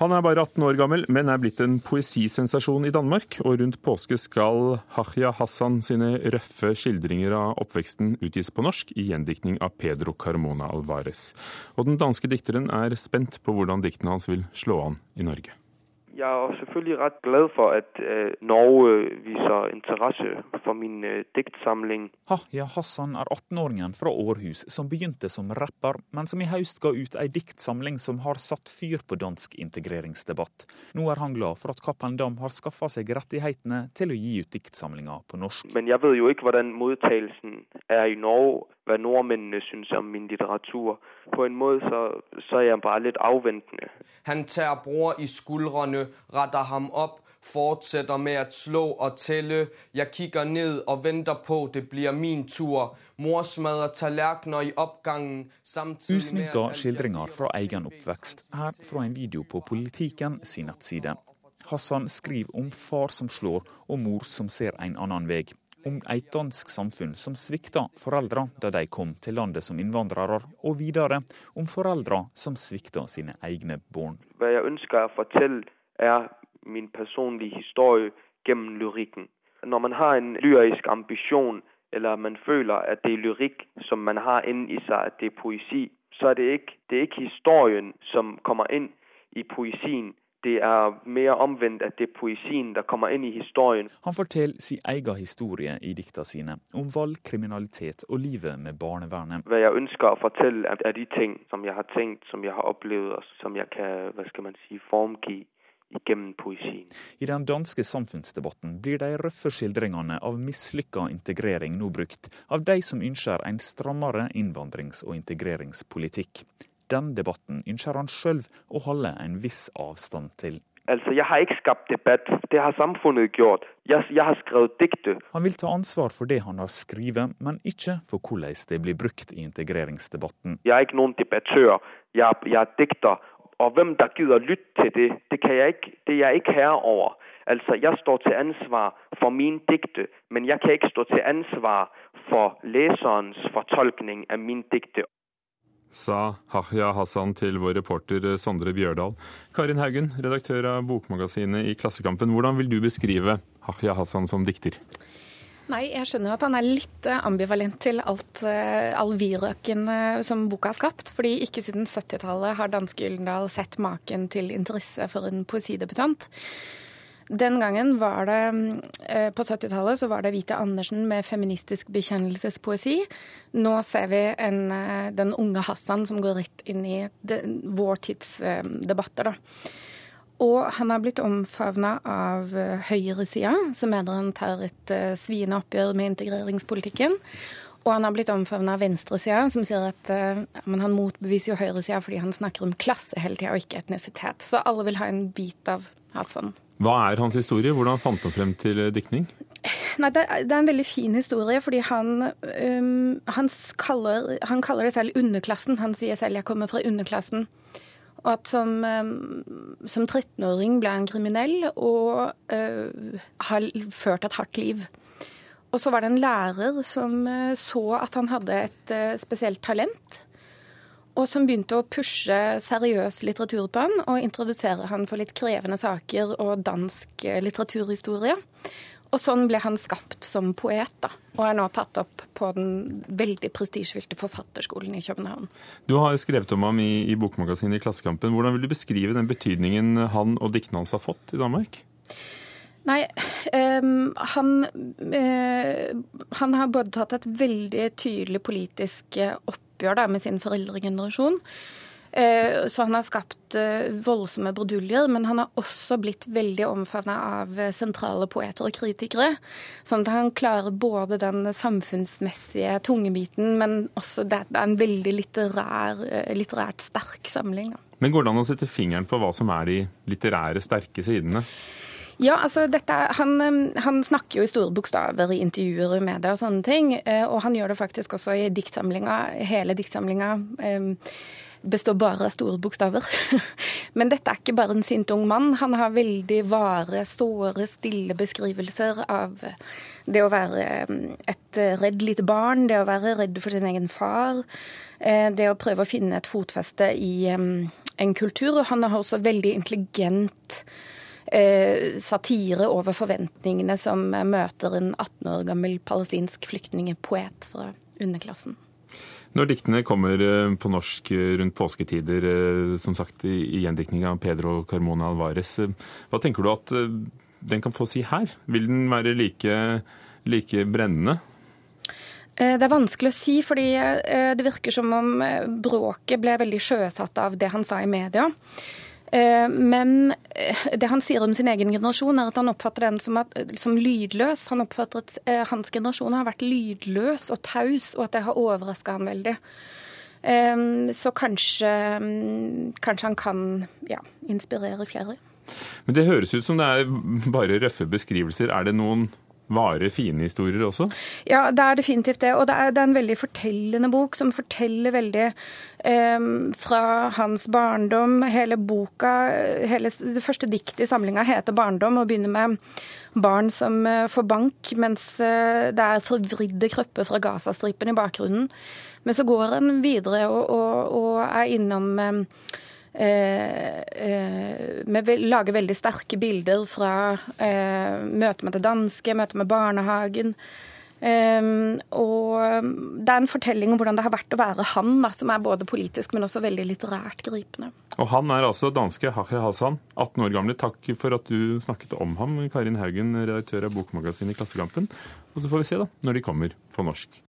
Han er bare 18 år gammel, men er blitt en poesisensasjon i Danmark. Og rundt påske skal Hahya Hassan sine røffe skildringer av oppveksten utgis på norsk i gjendiktning av Pedro Carmona Alvarez. Og den danske dikteren er spent på hvordan diktene hans vil slå an i Norge. Jeg er selvfølgelig rett glad for at uh, Norge viser interesse for min uh, diktsamling. Hahya Hassan er 18-åringen fra Århus som begynte som rapper, men som i høst ga ut ei diktsamling som har satt fyr på dansk integreringsdebatt. Nå er han glad for at Cappelen Dam har skaffa seg rettighetene til å gi ut diktsamlinga på norsk. Men jeg vet jo ikke hvordan mottagelsen er i Norge hva nordmennene syns om min litteratur. På en måte så, så er jeg bare litt avventende. Han tar bror i skuldrene, retter ham opp, fortsetter med å slå og telle. Jeg kikker ned og venter på det blir min tur. Mor smadrer tallerkener i oppgangen. Usminka skildringer fra egen oppvekst, her fra en video på Politiken sin nettside. Hassan skriver om far som slår, og mor som ser en annen vei om et dansk samfunn som svikta foreldra da de kom til landet som innvandrere, og videre om foreldra som svikta sine egne barn. Hva jeg ønsker å fortelle, er min personlige historie gjennom lyrikken. Når man har en lyrisk ambisjon, eller man føler at det er lyrikk som man har inni seg, at det er poesi, så er det ikke, det er ikke historien som kommer inn i poesien det er mer omvendt at det er poesien der kommer inn i historien. Han forteller sin egen historie i dikta sine, om vold, kriminalitet og livet med barnevernet. Hva jeg ønsker å fortelle, er de ting som jeg har tenkt, som jeg har oplevet, og som jeg kan hva skal man si, formgi gjennom poesien. I den danske samfunnsdebatten blir de røffe skildringene av mislykka integrering nå brukt av de som ønsker en strammere innvandrings- og integreringspolitikk. Den debatten ønsker han sjøl å holde en viss avstand til. Altså, Jeg har ikke skapt debatt, det har samfunnet gjort. Jeg, jeg har skrevet dikte. Han vil ta ansvar for det han har skrevet, men ikke for hvordan det blir brukt i integreringsdebatten. Jeg er ikke noen debattør, jeg, jeg er dikter. Og hvem der gidder lytte til det, det, kan jeg ikke, det er jeg ikke herre over. Altså, Jeg står til ansvar for min dikte, men jeg kan ikke stå til ansvar for leserens fortolkning av min dikte sa Hahya Hassan til vår reporter Sondre Bjørdal. Karin Haugen, redaktør av Bokmagasinet i Klassekampen. Hvordan vil du beskrive Hahya Hassan som dikter? Nei, jeg skjønner jo at han er litt eh, ambivalent til alt, eh, all vidrøken eh, som boka har skapt. fordi ikke siden 70-tallet har danske Gyldendal sett maken til interesse for en poesidebutant. Den gangen var det På 70-tallet så var det Vita Andersen med feministisk bekjennelsespoesi. Nå ser vi en, den unge Hassan som går rett inn i den, vår tids debatter. Da. Og han har blitt omfavna av høyresida, som mener han tar et sviende oppgjør med integreringspolitikken. Og han har blitt omfavna av venstresida, som sier at uh, han motbeviser jo høyresida fordi han snakker om klasse hele tida, og ikke etnisitet. Så alle vil ha en bit av Hassan. Hva er hans historie? Hvordan fant han frem til eh, diktning? Nei, det, det, er en veldig fin historie, fordi han, um, han, kaller, han, kaller, det selv underklassen. Han sier selv 'jeg kommer fra underklassen'. Og at som, um, som 13-åring ble han kriminell og uh, har ført et hardt liv. Og så var det en lærer som uh, så at han hadde et uh, spesielt talent og som begynte å pushe seriøs litteratur på han, og introdusere han for litt krevende saker og dansk eh, litteraturhistorie. Og sånn ble han skapt som poet, da, og er nå tatt opp på den veldig prestisjefylte forfatterskolen i København. Du har skrevet om ham i, i bokmagasinet i Klassekampen. Hvordan vil du beskrive den betydningen han og diktene hans har fått i Danmark? Nei, um, han, uh, han, har både tatt et veldig tydelig politisk oppgjør da, med sin foreldregenerasjon. Eh, så han har skapt eh, voldsomme bruduljer, men han har også blitt veldig omfavna av eh, sentrale poeter og kritikere. Sånn at han klarer både den samfunnsmessige tungebiten, men også det er en veldig litterær, litterært sterk samling. Men går det an å sette fingeren på hva som er de litterære sterke sidene? Ja, altså dette, han, han, snakker jo i store bokstaver i intervjuer i media og sånne ting. Og han gjør det faktisk også i diktsamlinga. Hele diktsamlinga består bare av store bokstaver. Men dette er ikke bare en sint ung mann. Han har veldig vare, såre, stille beskrivelser av det å være et redd lite barn, det å være redd for sin egen far, eh, det å prøve å finne et fotfeste i en kultur. Og han har også veldig intelligent eh, satire over forventningene som møter en 18 år gammel palestinsk flyktningpoet fra underklassen. Når diktene kommer eh, på norsk eh, rundt påsketider, eh, som sagt i gjendiktning av Pedro Carmona Alvarez, hva tenker du at den kan få si her? Vil den være like, like brennende? Det er vanskelig å si, fordi det virker som om bråket ble veldig sjøsatt av det han sa i media. Eh, men eh, det han sier om sin egen generasjon, er at han oppfatter den som, at, som lydløs. Han oppfatter at eh, hans generasjon har vært lydløs og taus, og at det har overraska ham veldig. Så kanskje, mm, kanskje han kan ja, inspirere flere. Men det høres ut som det er bare røffe beskrivelser. Er det noen Vare fine historier også? Ja, det er definitivt det. Og det er, det er en veldig fortellende bok, som forteller veldig eh, fra hans barndom. Hele boka, hele det første diktet i samlinga heter 'Barndom' og begynner med barn som eh, får bank, mens eh, det er forvridde kropper fra Gazastripen i bakgrunnen. Men så går en videre og, og, og er innom eh, Eh, eh, vi lager veldig sterke bilder fra eh, møtet med det danske, møtet med barnehagen. Um, og det er en fortelling om hvordan det har vært å være han, da, som er både politisk, men også veldig litterært gripende. Og Han er altså danske Hache Hassan, 18 år gamle. Takk for at du snakket om ham, Karin Haugen, redaktør av bokmagasinet Klassekampen. Og så får vi se da, når de kommer på norsk.